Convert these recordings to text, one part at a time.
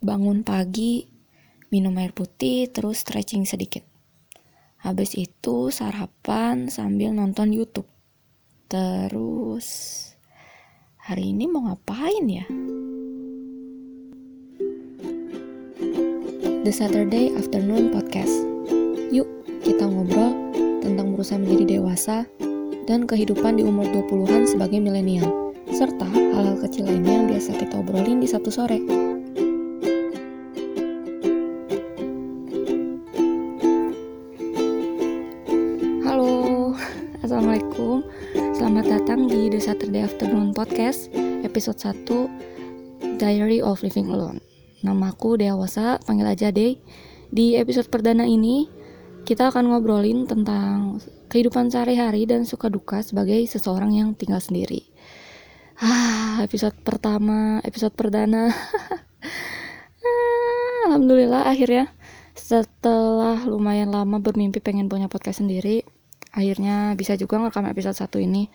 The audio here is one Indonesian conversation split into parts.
bangun pagi, minum air putih, terus stretching sedikit. Habis itu sarapan sambil nonton YouTube. Terus hari ini mau ngapain ya? The Saturday Afternoon Podcast. Yuk, kita ngobrol tentang berusaha menjadi dewasa dan kehidupan di umur 20-an sebagai milenial, serta hal-hal kecil lainnya yang biasa kita obrolin di Sabtu sore. Podcast, episode 1, Diary of Living Alone. Namaku Dewasa, panggil aja Day. Di episode perdana ini, kita akan ngobrolin tentang kehidupan sehari-hari dan suka duka sebagai seseorang yang tinggal sendiri. Ah, episode pertama, episode perdana. Ah, Alhamdulillah akhirnya setelah lumayan lama bermimpi pengen punya podcast sendiri, akhirnya bisa juga ngerekam episode satu ini.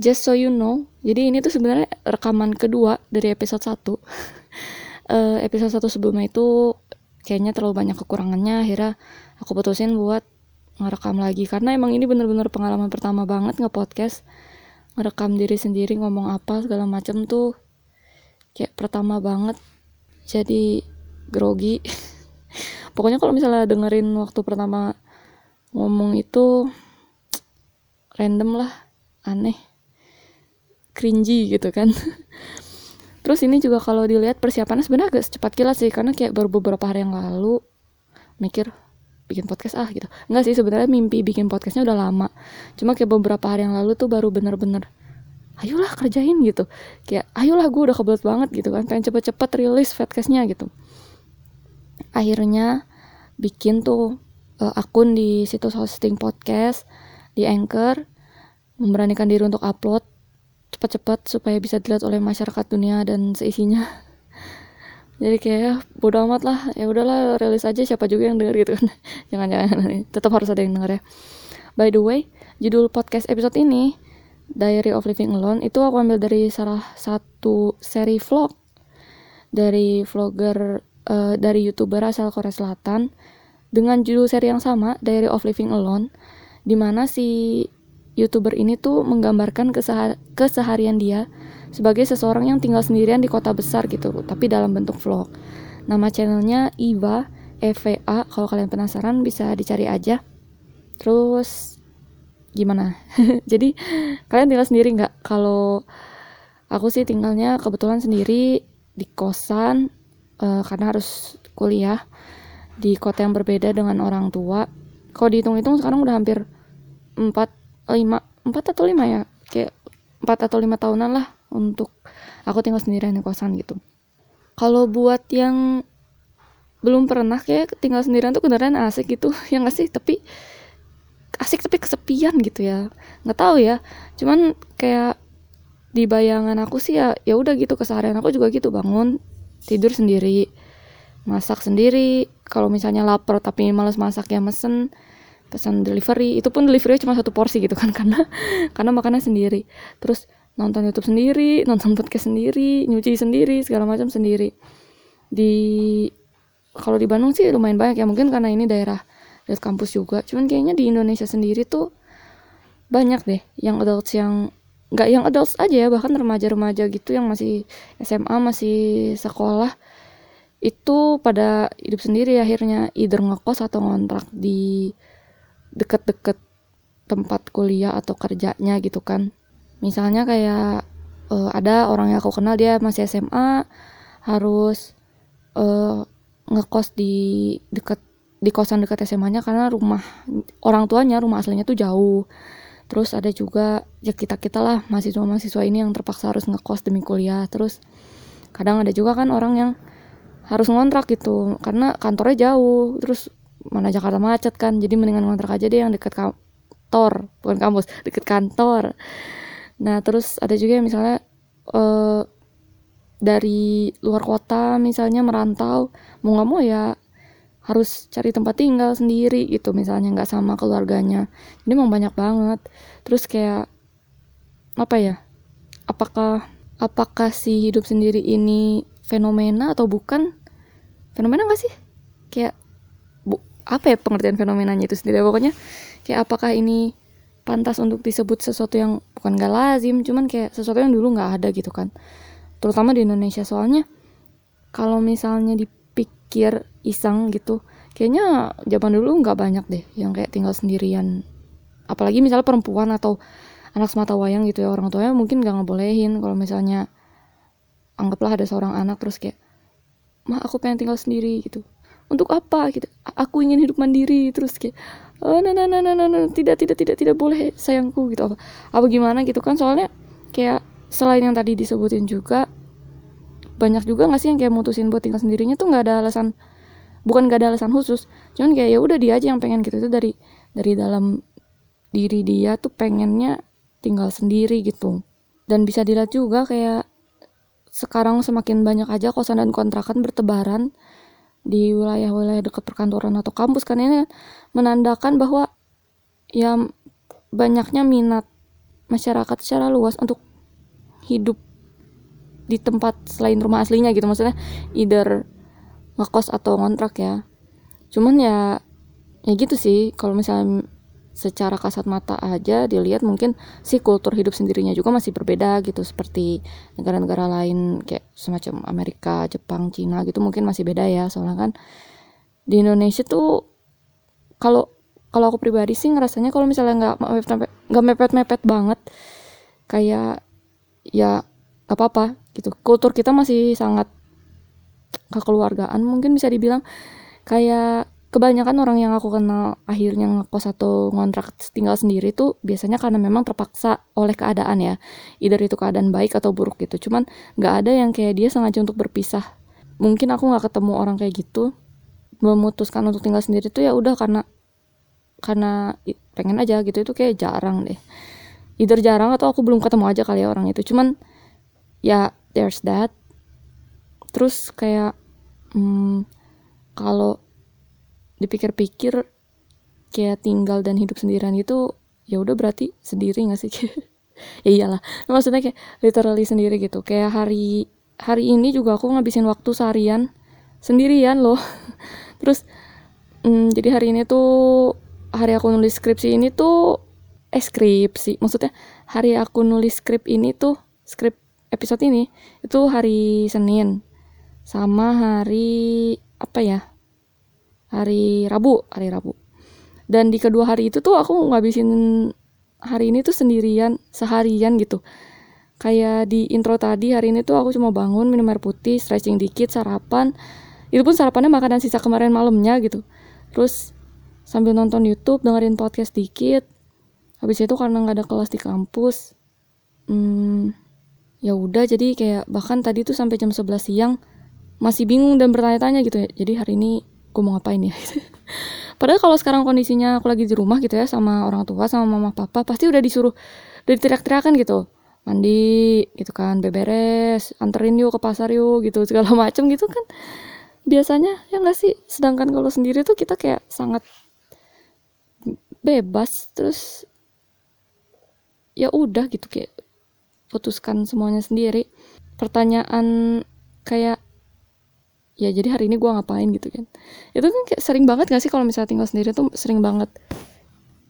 Just so you know, jadi ini tuh sebenarnya rekaman kedua dari episode 1. uh, episode satu sebelumnya itu kayaknya terlalu banyak kekurangannya, akhirnya aku putusin buat ngerekam lagi. Karena emang ini bener-bener pengalaman pertama banget nge-podcast. Ngerekam diri sendiri ngomong apa segala macam tuh kayak pertama banget. Jadi grogi. Pokoknya kalau misalnya dengerin waktu pertama ngomong itu random lah aneh cringy gitu kan. Terus ini juga kalau dilihat persiapannya sebenarnya agak secepat kilat sih karena kayak baru beberapa hari yang lalu mikir bikin podcast ah gitu. Enggak sih sebenarnya mimpi bikin podcastnya udah lama. Cuma kayak beberapa hari yang lalu tuh baru bener-bener ayolah kerjain gitu. Kayak ayolah gue udah kebelet banget gitu kan. Pengen cepet-cepet rilis podcastnya gitu. Akhirnya bikin tuh uh, akun di situs hosting podcast di Anchor memberanikan diri untuk upload cepat-cepat supaya bisa dilihat oleh masyarakat dunia dan seisinya. Jadi kayak bodo amat lah. Ya udahlah rilis aja siapa juga yang denger gitu. Kan jangan jangan. Tetap harus ada yang denger ya. By the way judul podcast episode ini Diary of Living Alone itu aku ambil dari salah satu seri vlog. Dari vlogger uh, dari youtuber asal Korea Selatan dengan judul seri yang sama Diary of Living Alone di mana si youtuber ini tuh menggambarkan kesehar keseharian dia sebagai seseorang yang tinggal sendirian di kota besar gitu tapi dalam bentuk vlog. Nama channelnya Iva EVA kalau kalian penasaran bisa dicari aja. Terus gimana? Jadi kalian tinggal sendiri nggak? Kalau aku sih tinggalnya kebetulan sendiri di kosan uh, karena harus kuliah di kota yang berbeda dengan orang tua. Kalau dihitung-hitung sekarang udah hampir 4 5 4 atau 5 ya. Kayak 4 atau 5 tahunan lah untuk aku tinggal sendirian di kosan gitu. Kalau buat yang belum pernah kayak tinggal sendirian tuh beneran asik gitu. Yang gak sih? Tapi asik tapi kesepian gitu ya. Nggak tahu ya. Cuman kayak di bayangan aku sih ya ya udah gitu. Keseharian aku juga gitu. Bangun tidur sendiri masak sendiri. Kalau misalnya lapar tapi males masak ya mesen pesan delivery itu pun delivery cuma satu porsi gitu kan karena karena makannya sendiri. Terus nonton YouTube sendiri nonton podcast sendiri nyuci sendiri segala macam sendiri. Di kalau di Bandung sih lumayan banyak ya mungkin karena ini daerah dekat kampus juga. Cuman kayaknya di Indonesia sendiri tuh banyak deh yang adults yang nggak yang adults aja ya bahkan remaja-remaja gitu yang masih SMA masih sekolah itu pada hidup sendiri akhirnya either ngekos atau ngontrak di deket-deket tempat kuliah atau kerjanya gitu kan. Misalnya kayak uh, ada orang yang aku kenal dia masih SMA harus uh, ngekos di deket di kosan dekat SMA-nya karena rumah orang tuanya rumah aslinya tuh jauh. Terus ada juga ya kita kita lah mahasiswa mahasiswa ini yang terpaksa harus ngekos demi kuliah. Terus kadang ada juga kan orang yang harus ngontrak gitu karena kantornya jauh. Terus mana Jakarta macet kan jadi mendingan ngontrak aja deh yang deket kantor bukan kampus deket kantor. Nah terus ada juga yang misalnya uh, dari luar kota misalnya merantau mau nggak mau ya harus cari tempat tinggal sendiri gitu misalnya nggak sama keluarganya. Ini emang banyak banget. Terus kayak apa ya apakah apakah si hidup sendiri ini fenomena atau bukan? Fenomena gak sih? Kayak apa ya pengertian fenomenanya itu sendiri? Pokoknya kayak apakah ini pantas untuk disebut sesuatu yang bukan gak lazim cuman kayak sesuatu yang dulu nggak ada gitu kan. Terutama di Indonesia. Soalnya kalau misalnya dipikir iseng gitu kayaknya zaman dulu nggak banyak deh yang kayak tinggal sendirian. Apalagi misalnya perempuan atau anak semata wayang gitu ya orang tuanya mungkin nggak ngebolehin. Kalau misalnya anggaplah ada seorang anak terus kayak mah aku pengen tinggal sendiri gitu untuk apa? Gitu. Aku ingin hidup mandiri terus kayak oh nah nah nah nah nah, nah. tidak tidak tidak tidak boleh sayangku gitu. Apa apa gimana gitu kan? Soalnya kayak selain yang tadi disebutin juga banyak juga nggak sih yang kayak mutusin buat tinggal sendirinya tuh nggak ada alasan bukan gak ada alasan khusus. Cuman kayak ya udah dia aja yang pengen gitu. Itu dari dari dalam diri dia tuh pengennya tinggal sendiri gitu. Dan bisa dilihat juga kayak sekarang semakin banyak aja kosan dan kontrakan bertebaran di wilayah-wilayah dekat perkantoran atau kampus kan ini menandakan bahwa ya banyaknya minat masyarakat secara luas untuk hidup di tempat selain rumah aslinya gitu. Maksudnya either ngekos atau ngontrak ya. Cuman ya ya gitu sih kalau misalnya secara kasat mata aja dilihat mungkin si kultur hidup sendirinya juga masih berbeda gitu. Seperti negara-negara lain kayak semacam Amerika, Jepang, Cina gitu mungkin masih beda ya. Soalnya kan di Indonesia tuh kalau kalau aku pribadi sih ngerasanya kalau misalnya nggak nggak mepet-mepet banget kayak ya apa apa gitu. Kultur kita masih sangat kekeluargaan mungkin bisa dibilang. Kayak kebanyakan orang yang aku kenal akhirnya ngekos atau ngontrak tinggal sendiri tuh biasanya karena memang terpaksa oleh keadaan ya. Either itu keadaan baik atau buruk gitu. Cuman nggak ada yang kayak dia sengaja untuk berpisah. Mungkin aku nggak ketemu orang kayak gitu. Memutuskan untuk tinggal sendiri tuh ya udah karena karena pengen aja gitu. Itu kayak jarang deh. Either jarang atau aku belum ketemu aja kali ya orang itu. Cuman ya there's that. Terus kayak hmm, kalau dipikir-pikir kayak tinggal dan hidup sendirian itu ya udah berarti sendiri gak sih? Ya iyalah maksudnya kayak literally sendiri gitu. Kayak hari hari ini juga aku ngabisin waktu seharian sendirian loh. Terus hmm, jadi hari ini tuh hari aku nulis skripsi ini tuh eh skripsi maksudnya hari aku nulis skrip ini tuh skrip episode ini itu hari Senin sama hari apa ya hari Rabu hari Rabu. Dan di kedua hari itu tuh aku ngabisin hari ini tuh sendirian seharian gitu. Kayak di intro tadi hari ini tuh aku cuma bangun minum air putih stretching dikit sarapan. Itu pun sarapannya makanan sisa kemarin malamnya gitu. Terus sambil nonton YouTube dengerin podcast dikit. Habis itu karena nggak ada kelas di kampus hmm, ya udah. Jadi kayak bahkan tadi tuh sampai jam 11 siang masih bingung dan bertanya-tanya gitu ya. Jadi hari ini gue mau ngapain ya? Padahal kalau sekarang kondisinya aku lagi di rumah gitu ya sama orang tua sama mama papa pasti udah disuruh dari teriak-teriakan gitu. Mandi gitu kan beberes anterin yuk ke pasar yuk gitu segala macem gitu kan. Biasanya ya nggak sih? Sedangkan kalau sendiri tuh kita kayak sangat bebas terus ya udah gitu kayak putuskan semuanya sendiri. Pertanyaan kayak ya jadi hari ini gue ngapain gitu kan. Itu kan kayak sering banget gak sih kalau misalnya tinggal sendiri tuh sering banget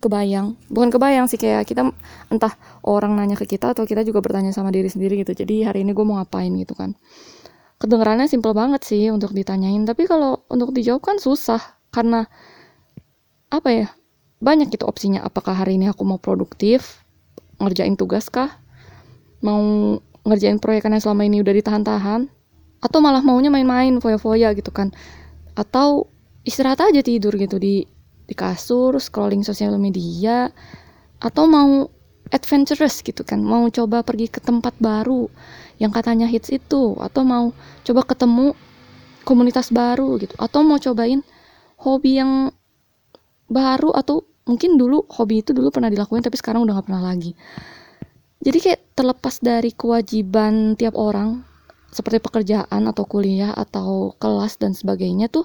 kebayang. Bukan kebayang sih kayak kita entah orang nanya ke kita atau kita juga bertanya sama diri sendiri gitu. Jadi hari ini gue mau ngapain gitu kan. Kedengarannya simple banget sih untuk ditanyain. Tapi kalau untuk dijawab kan susah karena apa ya banyak gitu opsinya. Apakah hari ini aku mau produktif ngerjain tugas kah? Mau ngerjain proyekan yang selama ini udah ditahan-tahan atau malah maunya main-main foya-foya gitu kan. Atau istirahat aja tidur gitu di di kasur scrolling sosial media. Atau mau adventurous gitu kan. Mau coba pergi ke tempat baru yang katanya hits itu. Atau mau coba ketemu komunitas baru gitu. Atau mau cobain hobi yang baru atau mungkin dulu hobi itu dulu pernah dilakuin tapi sekarang udah gak pernah lagi. Jadi kayak terlepas dari kewajiban tiap orang seperti pekerjaan atau kuliah atau kelas dan sebagainya tuh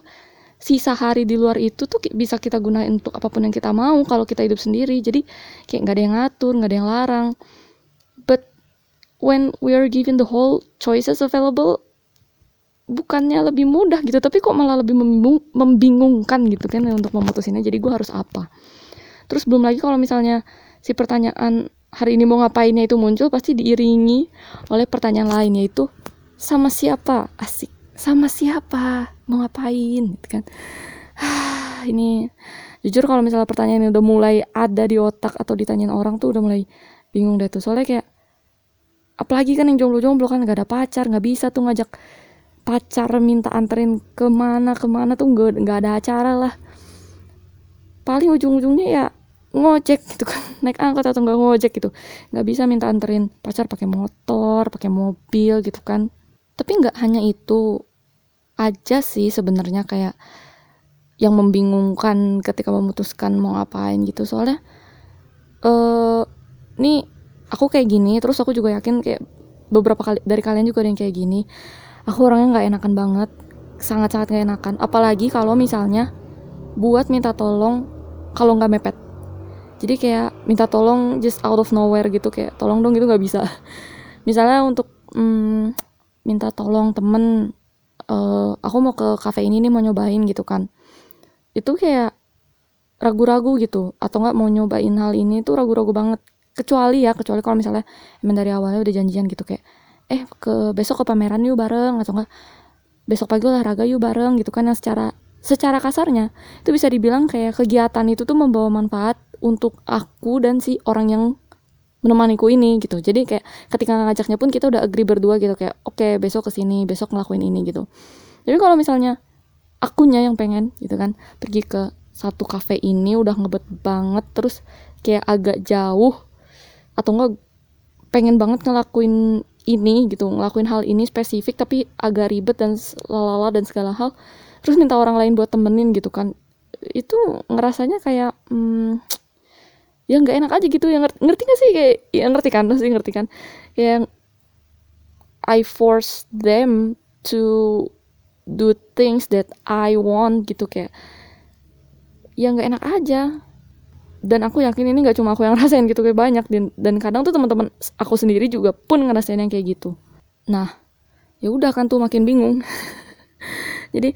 sisa hari di luar itu tuh bisa kita gunain untuk apa pun yang kita mau kalau kita hidup sendiri. Jadi kayak nggak ada yang ngatur nggak ada yang larang. But when we are given the whole choices available bukannya lebih mudah gitu tapi kok malah lebih membingung, membingungkan gitu kan untuk memutusinnya. Jadi gue harus apa? Terus belum lagi kalau misalnya si pertanyaan hari ini mau ngapainnya itu muncul pasti diiringi oleh pertanyaan lain yaitu sama siapa? Asik. Sama siapa? Mau ngapain? Gitu kan. Ini jujur kalau misalnya pertanyaan ini udah mulai ada di otak atau ditanyain orang tuh udah mulai bingung deh tuh. Soalnya kayak apalagi kan yang jomblo-jomblo kan gak ada pacar nggak bisa tuh ngajak pacar minta anterin ke mana ke mana tuh nggak nggak ada acara lah. Paling ujung-ujungnya ya ngojek gitu kan. Naik angkot atau nggak ngojek gitu. Nggak bisa minta anterin pacar pakai motor pakai mobil gitu kan tapi nggak hanya itu aja sih sebenarnya kayak yang membingungkan ketika memutuskan mau ngapain gitu. Soalnya eh uh, nih aku kayak gini terus aku juga yakin kayak beberapa kali dari kalian juga ada yang kayak gini. Aku orangnya nggak enakan banget sangat-sangat gak enakan. Apalagi kalau misalnya buat minta tolong kalau nggak mepet. Jadi kayak minta tolong just out of nowhere gitu kayak tolong dong gitu nggak bisa. Misalnya untuk hmm, minta tolong temen uh, aku mau ke cafe ini nih mau nyobain gitu kan. Itu kayak ragu-ragu gitu atau nggak mau nyobain hal ini tuh ragu-ragu banget. Kecuali ya kecuali kalau misalnya emang dari awalnya udah janjian gitu kayak eh ke besok ke pameran yuk bareng atau enggak besok pagi olahraga yuk bareng gitu kan. Yang secara secara kasarnya itu bisa dibilang kayak kegiatan itu tuh membawa manfaat untuk aku dan si orang yang menemaniku ini gitu. Jadi kayak ketika ngajaknya pun kita udah agree berdua gitu. Kayak oke okay, besok ke sini besok ngelakuin ini gitu. Jadi kalau misalnya akunya yang pengen gitu kan pergi ke satu cafe ini udah ngebet banget terus kayak agak jauh atau enggak pengen banget ngelakuin ini gitu. Ngelakuin hal ini spesifik tapi agak ribet dan lalala dan segala hal terus minta orang lain buat temenin gitu kan. Itu ngerasanya kayak hmm, ya nggak enak aja gitu. Yang ngerti, ngerti gak sih? Kayak ya ngerti kan? Sih ngerti kan? Yang I force them to do things that I want gitu kayak ya nggak enak aja. Dan aku yakin ini nggak cuma aku yang rasain gitu kayak banyak. Dan dan kadang tuh teman-teman aku sendiri juga pun ngerasain yang kayak gitu. Nah ya udah kan tuh makin bingung. Jadi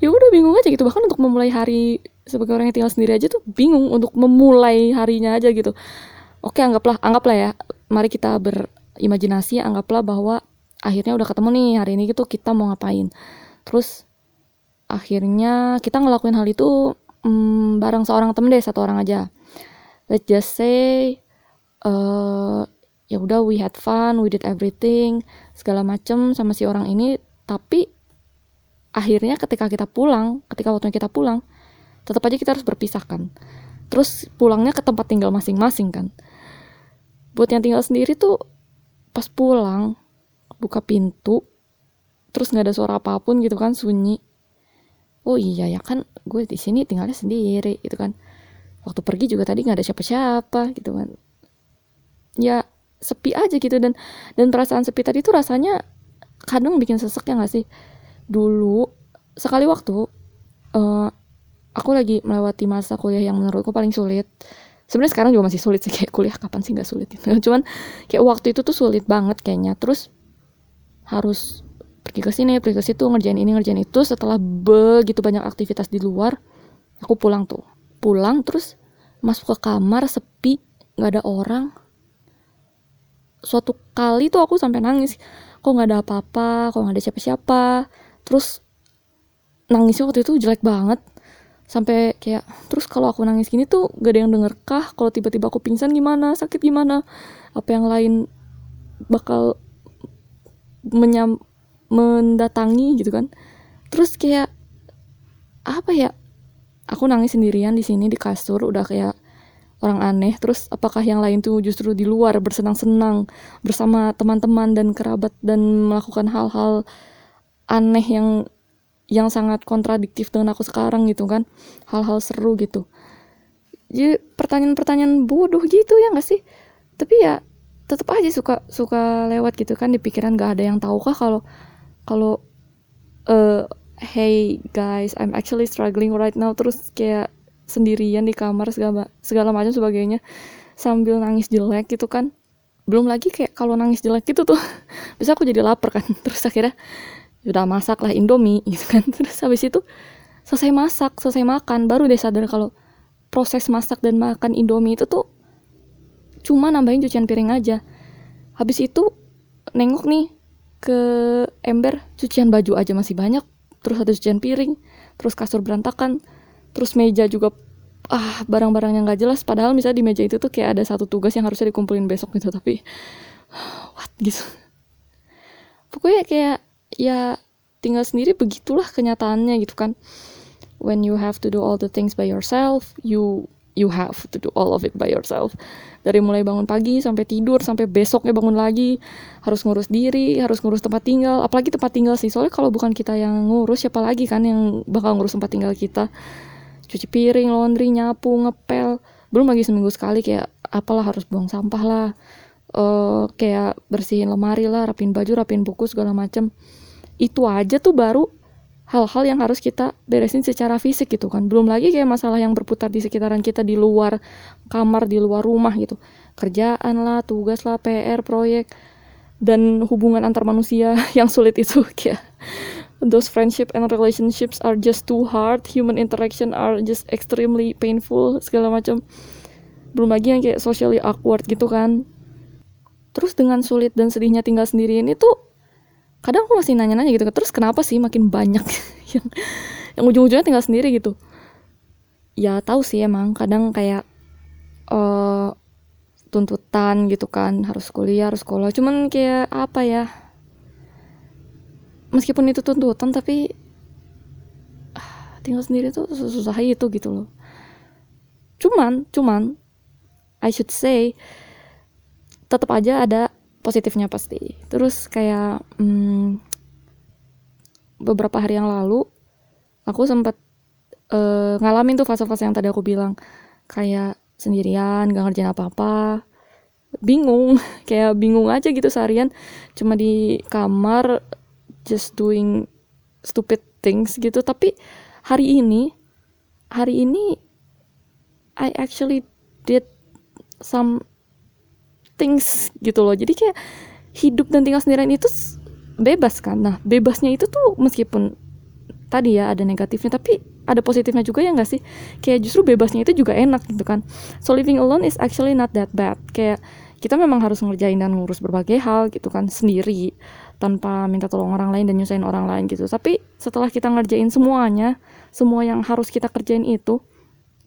ya udah bingung aja gitu. Bahkan untuk memulai hari sebagai orang yang tinggal sendiri aja tuh bingung untuk memulai harinya aja gitu. Oke anggaplah anggaplah ya mari kita berimajinasi anggaplah bahwa akhirnya udah ketemu nih hari ini gitu kita mau ngapain. Terus akhirnya kita ngelakuin hal itu hmm, bareng seorang temen deh satu orang aja. Let's just say uh, ya udah we had fun we did everything segala macem sama si orang ini. Tapi akhirnya ketika kita pulang ketika waktunya kita pulang tetap aja kita harus berpisahkan terus pulangnya ke tempat tinggal masing-masing kan. Buat yang tinggal sendiri tuh pas pulang buka pintu terus nggak ada suara apa pun gitu kan sunyi. Oh iya ya kan gue di sini tinggalnya sendiri gitu kan. Waktu pergi juga tadi nggak ada siapa-siapa gitu kan. Ya sepi aja gitu. Dan dan perasaan sepi tadi tuh rasanya kadang bikin sesek ya nggak sih? Dulu sekali waktu uh, aku lagi melewati masa kuliah yang menurutku paling sulit. Sebenarnya sekarang juga masih sulit sih kayak kuliah kapan sih nggak sulit gitu. Cuman kayak waktu itu tuh sulit banget kayaknya. Terus harus pergi ke sini pergi ke situ ngerjain ini ngerjain itu. Setelah begitu banyak aktivitas di luar aku pulang tuh. Pulang terus masuk ke kamar sepi nggak ada orang. Suatu kali tuh aku sampai nangis. Kok nggak ada apa-apa? Kok nggak ada siapa-siapa? Terus nangisnya waktu itu jelek banget sampai kayak terus kalau aku nangis gini tuh gak ada yang denger kah? Kalau tiba-tiba aku pingsan gimana? Sakit gimana? Apa yang lain bakal menyam mendatangi gitu kan. Terus kayak apa ya? Aku nangis sendirian di sini di kasur udah kayak orang aneh. Terus apakah yang lain tuh justru di luar bersenang-senang bersama teman-teman dan kerabat dan melakukan hal-hal aneh yang yang sangat kontradiktif dengan aku sekarang gitu kan. Hal-hal seru gitu. Jadi pertanyaan-pertanyaan bodoh gitu ya gak sih? Tapi ya tetap aja suka suka lewat gitu kan di pikiran. Gak ada yang tahu kah kalau kalau uh, hey guys I'm actually struggling right now. Terus kayak sendirian di kamar segala segala macam sebagainya. Sambil nangis jelek gitu kan. Belum lagi kayak kalau nangis jelek gitu tuh. Bisa aku jadi lapar kan. Terus akhirnya udah masak lah indomie gitu kan. Terus habis itu selesai masak selesai makan baru deh sadar kalau proses masak dan makan indomie itu tuh cuma nambahin cucian piring aja. Habis itu nengok nih ke ember cucian baju aja masih banyak. Terus ada cucian piring terus kasur berantakan terus meja juga ah barang-barang yang gak jelas. Padahal misalnya di meja itu tuh kayak ada satu tugas yang harusnya dikumpulin besok gitu tapi what gitu. Pokoknya kayak ya tinggal sendiri begitulah kenyataannya gitu kan. When you have to do all the things by yourself you you have to do all of it by yourself. Dari mulai bangun pagi sampai tidur sampai besoknya bangun lagi harus ngurus diri harus ngurus tempat tinggal apalagi tempat tinggal sih. Soalnya kalau bukan kita yang ngurus siapa lagi kan yang bakal ngurus tempat tinggal kita? Cuci piring laundry nyapu ngepel. Belum lagi seminggu sekali kayak apalah harus buang sampah lah. Uh, kayak bersihin lemari lah rapin baju rapin buku segala macem itu aja tuh baru hal-hal yang harus kita beresin secara fisik gitu kan. Belum lagi kayak masalah yang berputar di sekitaran kita di luar kamar di luar rumah gitu. Kerjaan lah tugas lah PR proyek dan hubungan antar manusia yang sulit itu kayak those friendship and relationships are just too hard human interaction are just extremely painful segala macam. Belum lagi yang kayak socially awkward gitu kan. Terus dengan sulit dan sedihnya tinggal sendiri ini tuh kadang aku masih nanya-nanya gitu terus kenapa sih makin banyak yang yang ujung-ujungnya tinggal sendiri gitu? Ya tahu sih emang kadang kayak uh, tuntutan gitu kan harus kuliah harus sekolah cuman kayak apa ya? Meskipun itu tuntutan tapi uh, tinggal sendiri tuh susah itu gitu loh. Cuman cuman I should say tetap aja ada positifnya pasti. Terus kayak hmm, beberapa hari yang lalu aku sempat uh, ngalamin tuh fase-fase yang tadi aku bilang. Kayak sendirian gak ngerjain apa-apa bingung. Kayak bingung aja gitu seharian. Cuma di kamar just doing stupid things gitu. Tapi hari ini hari ini I actually did some things gitu loh. Jadi kayak hidup dan tinggal sendirian itu bebas kan. Nah bebasnya itu tuh meskipun tadi ya ada negatifnya tapi ada positifnya juga ya nggak sih? Kayak justru bebasnya itu juga enak gitu kan. So living alone is actually not that bad. Kayak kita memang harus ngerjain dan ngurus berbagai hal gitu kan sendiri tanpa minta tolong orang lain dan nyusahin orang lain gitu. Tapi setelah kita ngerjain semuanya semua yang harus kita kerjain itu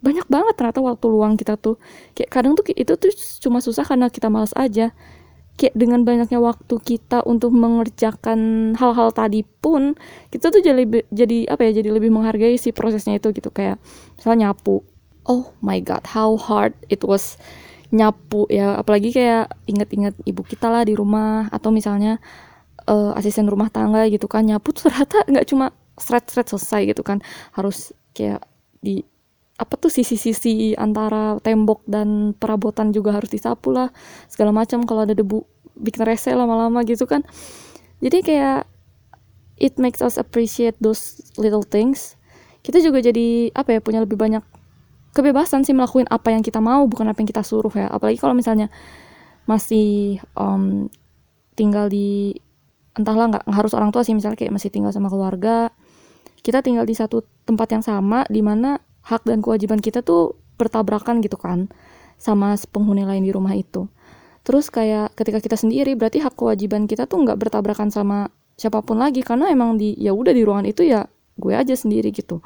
banyak banget ternyata waktu luang kita tuh. Kayak kadang tuh itu tuh cuma susah karena kita malas aja. Kayak dengan banyaknya waktu kita untuk mengerjakan hal-hal tadi pun kita tuh jadi jadi apa ya jadi lebih menghargai si prosesnya itu gitu. Kayak misalnya nyapu. Oh my god how hard it was nyapu ya. Apalagi kayak inget-inget ibu kita lah di rumah. Atau misalnya uh, asisten rumah tangga gitu kan. Nyapu tuh ternyata nggak cuma seret-seret selesai gitu kan. Harus kayak di apa tuh sisi-sisi antara tembok dan perabotan juga harus disapu lah segala macam kalau ada debu bikin rese lama-lama gitu kan. Jadi kayak it makes us appreciate those little things. Kita juga jadi apa ya punya lebih banyak kebebasan sih melakukan apa yang kita mau bukan apa yang kita suruh ya. Apalagi kalau misalnya masih um, tinggal di entahlah nggak harus orang tua sih misalnya kayak masih tinggal sama keluarga. Kita tinggal di satu tempat yang sama di mana hak dan kewajiban kita tuh bertabrakan gitu kan sama penghuni lain di rumah itu. Terus kayak ketika kita sendiri berarti hak kewajiban kita tuh nggak bertabrakan sama siapa pun lagi karena emang di ya udah di ruangan itu ya gue aja sendiri gitu.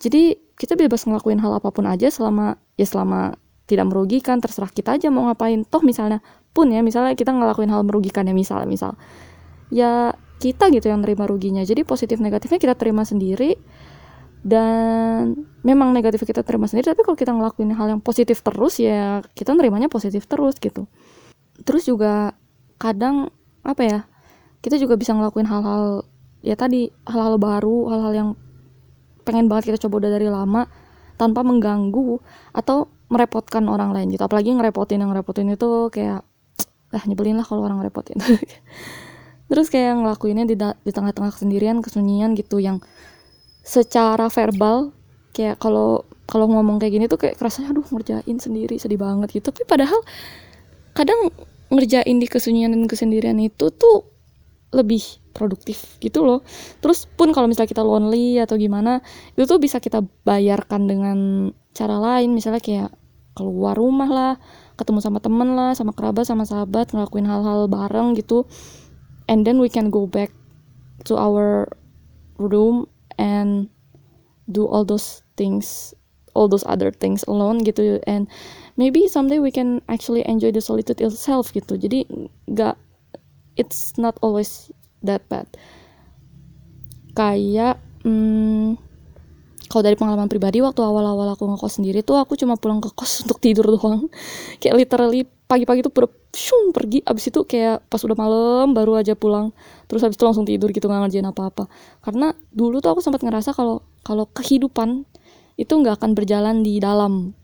Jadi kita bebas ngelakuin hal apa pun aja selama ya selama tidak merugikan terserah kita aja mau ngapain. Toh misalnya pun ya misalnya kita ngelakuin hal merugikan ya misal misal. Ya kita gitu yang terima ruginya. Jadi positif negatifnya kita terima sendiri dan memang negatif kita terima sendiri tapi kalau kita ngelakuin hal yang positif terus ya kita nerimanya positif terus gitu. Terus juga kadang apa ya kita juga bisa ngelakuin hal-hal ya tadi hal-hal baru hal-hal yang pengen banget kita coba udah dari lama tanpa mengganggu atau merepotkan orang lain gitu. Apalagi ngerepotin yang ngerepotin itu kayak ah nyebelin lah kalau orang ngerepotin. Terus kayak ngelakuinnya di, di tengah-tengah kesendirian kesunyian gitu yang secara verbal kayak kalau kalau ngomong kayak gini tuh kayak kerasanya aduh ngerjain sendiri sedih banget gitu. Tapi padahal kadang ngerjain di kesunyian dan kesendirian itu tuh lebih produktif gitu loh. Terus pun kalau misalnya kita lonely atau gimana itu tuh bisa kita bayarkan dengan cara lain. Misalnya kayak keluar rumah lah ketemu sama temen lah sama kerabat sama sahabat ngelakuin hal-hal bareng gitu. And then we can go back to our room and do all those things all those other things alone gitu. And maybe someday we can actually enjoy the solitude itself gitu. Jadi nggak it's not always that bad. Kayak hmm, kalau dari pengalaman pribadi waktu awal-awal aku ngekos sendiri tuh aku cuma pulang ke kos untuk tidur doang. Kayak literally pagi-pagi tuh ber shung, pergi. Abis itu kayak pas udah malam baru aja pulang. Terus abis itu langsung tidur gitu nggak ngerjain apa-apa. Karena dulu tuh aku sempat ngerasa kalau kalau kehidupan itu nggak akan berjalan di dalam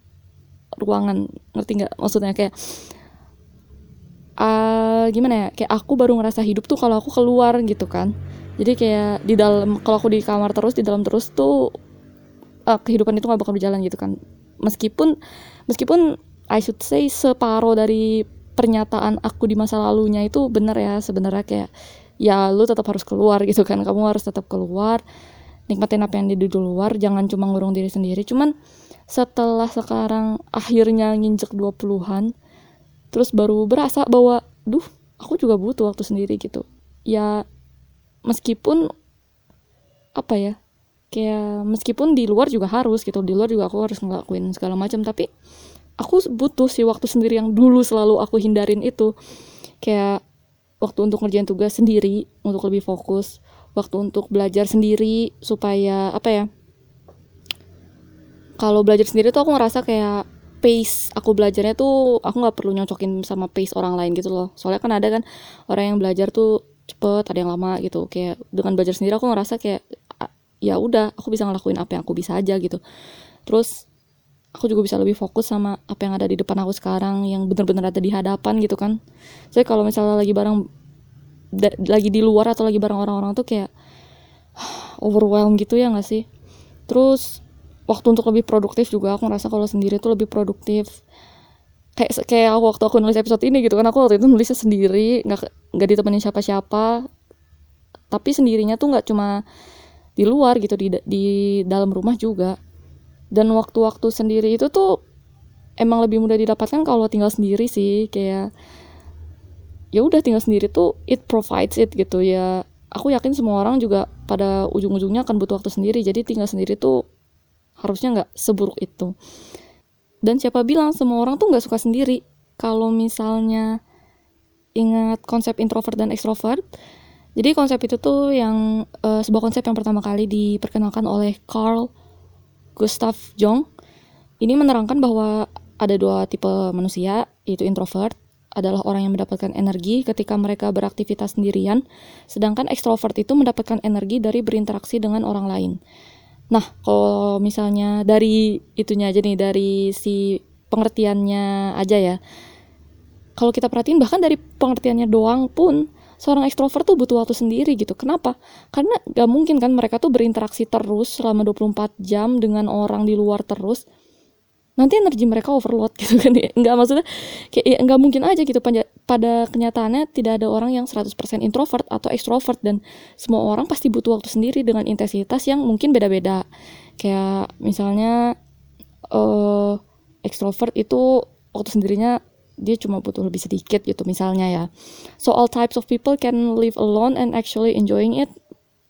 ruangan. Ngerti nggak? Maksudnya kayak uh, gimana ya? Kayak aku baru ngerasa hidup tuh kalau aku keluar gitu kan. Jadi kayak di dalam kalau aku di kamar terus di dalam terus tuh uh, kehidupan itu nggak bakal berjalan gitu kan. Meskipun meskipun I should say separuh dari pernyataan aku di masa lalunya itu benar ya sebenarnya kayak ya lu tetap harus keluar gitu kan. Kamu harus tetap keluar nikmatin apa yang di luar jangan cuma ngurung diri sendiri. Cuman setelah sekarang akhirnya nginjek 20-an terus baru berasa bahwa duh aku juga butuh waktu sendiri gitu. Ya meskipun apa ya kayak meskipun di luar juga harus gitu di luar juga aku harus ngelakuin segala macam tapi aku butuh sih waktu sendiri yang dulu selalu aku hindarin itu. Kayak waktu untuk ngerjain tugas sendiri untuk lebih fokus waktu untuk belajar sendiri supaya apa ya kalau belajar sendiri tuh aku ngerasa kayak pace aku belajarnya tuh aku nggak perlu nyocokin sama pace orang lain gitu loh. Soalnya kan ada kan orang yang belajar tuh cepet ada yang lama gitu. Kayak dengan belajar sendiri aku ngerasa kayak ya udah aku bisa ngelakuin apa yang aku bisa aja gitu. Terus aku juga bisa lebih fokus sama apa yang ada di depan aku sekarang yang bener-bener ada di hadapan gitu kan. Saya kalau misalnya lagi bareng lagi di luar atau lagi bareng orang-orang tuh kayak overwhelmed gitu ya gak sih? Terus waktu untuk lebih produktif juga aku ngerasa kalau sendiri tuh lebih produktif. Kayak kayak waktu aku nulis episode ini gitu kan aku waktu itu nulisnya sendiri nggak nggak ditemenin siapa-siapa. Tapi sendirinya tuh nggak cuma di luar gitu di di dalam rumah juga. Dan waktu-waktu sendiri itu tuh emang lebih mudah didapatkan kalau tinggal sendiri sih kayak ya udah tinggal sendiri tuh it provides it gitu ya. Aku yakin semua orang juga pada ujung-ujungnya akan butuh waktu sendiri jadi tinggal sendiri tuh harusnya nggak seburuk itu. Dan siapa bilang semua orang tuh nggak suka sendiri? Kalau misalnya ingat konsep introvert dan extrovert jadi konsep itu tuh yang uh, sebuah konsep yang pertama kali diperkenalkan oleh Carl Gustav Jung ini menerangkan bahwa ada dua tipe manusia yaitu introvert adalah orang yang mendapatkan energi ketika mereka beraktivitas sendirian, sedangkan ekstrovert itu mendapatkan energi dari berinteraksi dengan orang lain. Nah, kalau misalnya dari itunya aja nih, dari si pengertiannya aja ya. Kalau kita perhatiin bahkan dari pengertiannya doang pun seorang ekstrovert tuh butuh waktu sendiri gitu. Kenapa? Karena gak mungkin kan mereka tuh berinteraksi terus selama 24 jam dengan orang di luar terus nanti energi mereka overload gitu kan ya nggak maksudnya kayak ya, nggak mungkin aja gitu pada kenyataannya tidak ada orang yang 100% introvert atau extrovert dan semua orang pasti butuh waktu sendiri dengan intensitas yang mungkin beda-beda kayak misalnya uh, extrovert itu waktu sendirinya dia cuma butuh lebih sedikit gitu misalnya ya. So all types of people can live alone and actually enjoying it.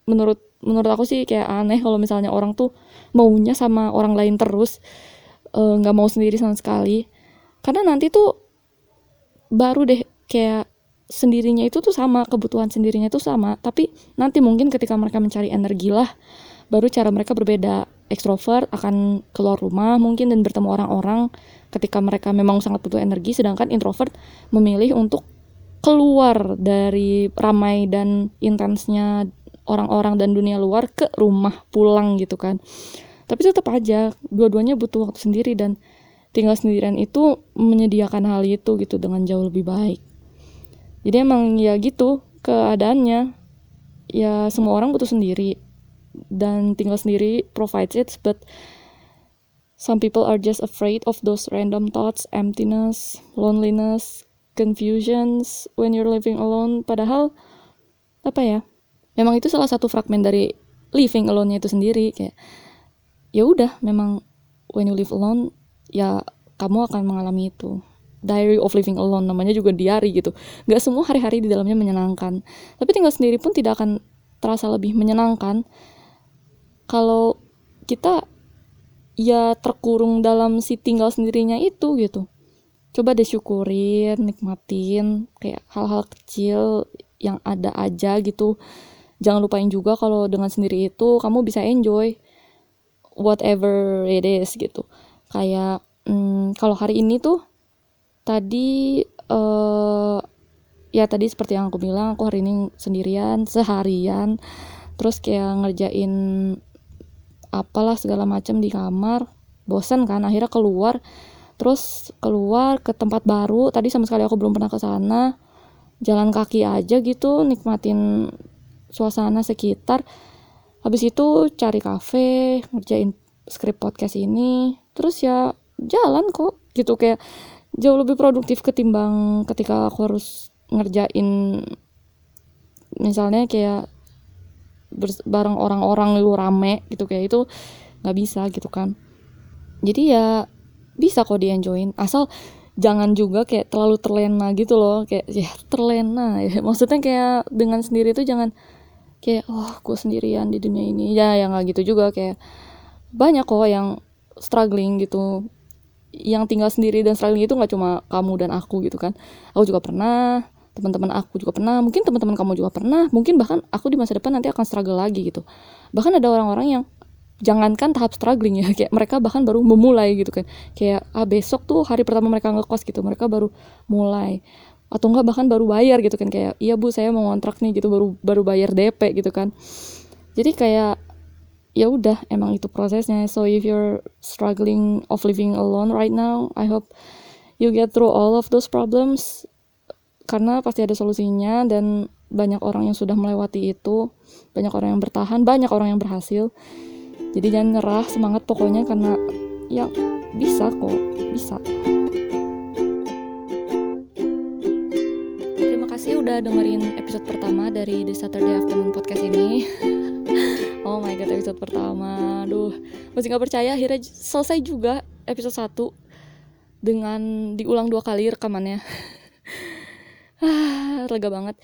Menurut menurut aku sih kayak aneh kalau misalnya orang tuh maunya sama orang lain terus Eh, nggak uh, mau sendiri sama sekali. Karena nanti tuh baru deh kayak sendirinya itu tuh sama kebutuhan sendirinya itu sama. Tapi nanti mungkin ketika mereka mencari energi lah baru cara mereka berbeda. Ekstrovert akan keluar rumah mungkin dan bertemu orang-orang ketika mereka memang sangat butuh energi sedangkan introvert memilih untuk keluar dari ramai dan intensnya orang-orang dan dunia luar ke rumah pulang gitu kan. Tapi tetap aja dua-duanya butuh waktu sendiri dan tinggal sendirian itu menyediakan hal itu gitu dengan jauh lebih baik. Jadi emang ya gitu keadaannya. Ya semua orang butuh sendiri dan tinggal sendiri provides it but some people are just afraid of those random thoughts emptiness loneliness confusions when you're living alone. Padahal apa ya memang itu salah satu fragmen dari living alone-nya itu sendiri. Kayak ya udah memang when you live alone ya kamu akan mengalami itu. Diary of living alone namanya juga diary gitu. Nggak semua hari-hari di dalamnya menyenangkan. Tapi tinggal sendiri pun tidak akan terasa lebih menyenangkan kalau kita ya terkurung dalam si tinggal sendirinya itu gitu. Coba deh syukurin nikmatin kayak hal-hal kecil yang ada aja gitu. Jangan lupain juga kalau dengan sendiri itu kamu bisa enjoy whatever it is gitu. Kayak hmm, kalau hari ini tuh tadi uh, ya tadi seperti yang aku bilang aku hari ini sendirian seharian. Terus kayak ngerjain apalah segala macam di kamar. Bosan kan akhirnya keluar. Terus keluar ke tempat baru. Tadi sama sekali aku belum pernah ke sana. Jalan kaki aja gitu nikmatin suasana sekitar. Habis itu cari kafe ngerjain skrip podcast ini. Terus ya jalan kok. Gitu kayak jauh lebih produktif ketimbang ketika aku harus ngerjain misalnya kayak bareng orang-orang lu rame gitu kayak itu nggak bisa gitu kan. Jadi ya bisa kok di enjoyin asal jangan juga kayak terlalu terlena gitu loh kayak ya terlena ya. Maksudnya kayak dengan sendiri itu jangan kayak oh gue sendirian di dunia ini. Ya yang nggak gitu juga kayak banyak kok yang struggling gitu. Yang tinggal sendiri dan struggling itu nggak cuma kamu dan aku gitu kan. Aku juga pernah teman-teman aku juga pernah mungkin teman-teman kamu juga pernah mungkin bahkan aku di masa depan nanti akan struggle lagi gitu. Bahkan ada orang-orang yang jangankan tahap struggling ya kayak mereka bahkan baru memulai gitu kan. Kayak ah besok tuh hari pertama mereka ngekos gitu. Mereka baru mulai. Atau enggak bahkan baru bayar gitu kan kayak iya bu saya mau ngontrak nih gitu. Baru baru bayar DP gitu kan. Jadi kayak ya udah emang itu prosesnya. So if you're struggling of living alone right now I hope you get through all of those problems karena pasti ada solusinya dan banyak orang yang sudah melewati itu banyak orang yang bertahan banyak orang yang berhasil. Jadi jangan nyerah semangat pokoknya karena ya bisa kok bisa. Terima kasih udah dengerin episode pertama dari The Saturday Afternoon Podcast ini. Oh my god episode pertama. Aduh masih nggak percaya akhirnya selesai juga episode 1 dengan diulang dua kali rekamannya lega banget.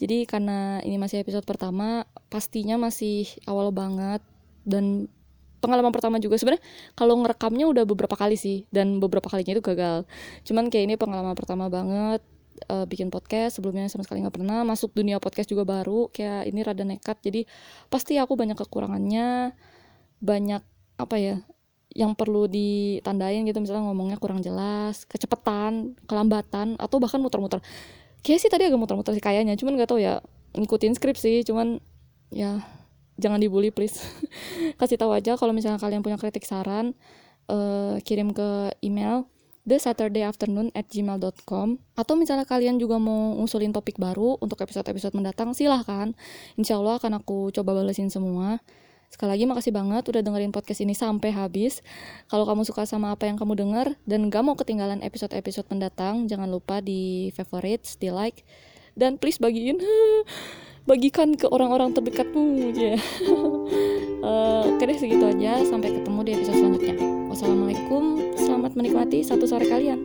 Jadi karena ini masih episode pertama pastinya masih awal banget dan pengalaman pertama juga. Sebenarnya kalau ngerekamnya udah beberapa kali sih dan beberapa kalinya itu gagal. Cuman kayak ini pengalaman pertama banget uh, bikin podcast. Sebelumnya sama sekali nggak pernah. Masuk dunia podcast juga baru kayak ini rada nekat. Jadi pasti aku banyak kekurangannya banyak apa ya yang perlu ditandain gitu. Misalnya ngomongnya kurang jelas kecepatan kelambatan atau bahkan muter-muter kayak sih tadi agak muter-muter sih kayaknya cuman nggak tahu ya ngikutin skrip sih cuman ya jangan dibully please. Kasih tahu aja kalau misalnya kalian punya kritik saran uh, kirim ke email the Saturday afternoon at gmail.com atau misalnya kalian juga mau ngusulin topik baru untuk episode-episode mendatang silahkan. Insya Allah akan aku coba balesin semua Sekali lagi makasih banget udah dengerin podcast ini sampai habis. Kalau kamu suka sama apa yang kamu denger dan gak mau ketinggalan episode-episode mendatang, jangan lupa di favorites, di like, dan please bagiin. bagikan ke orang-orang terdekatmu ya uh, oke deh segitu aja sampai ketemu di episode selanjutnya wassalamualaikum selamat menikmati satu sore kalian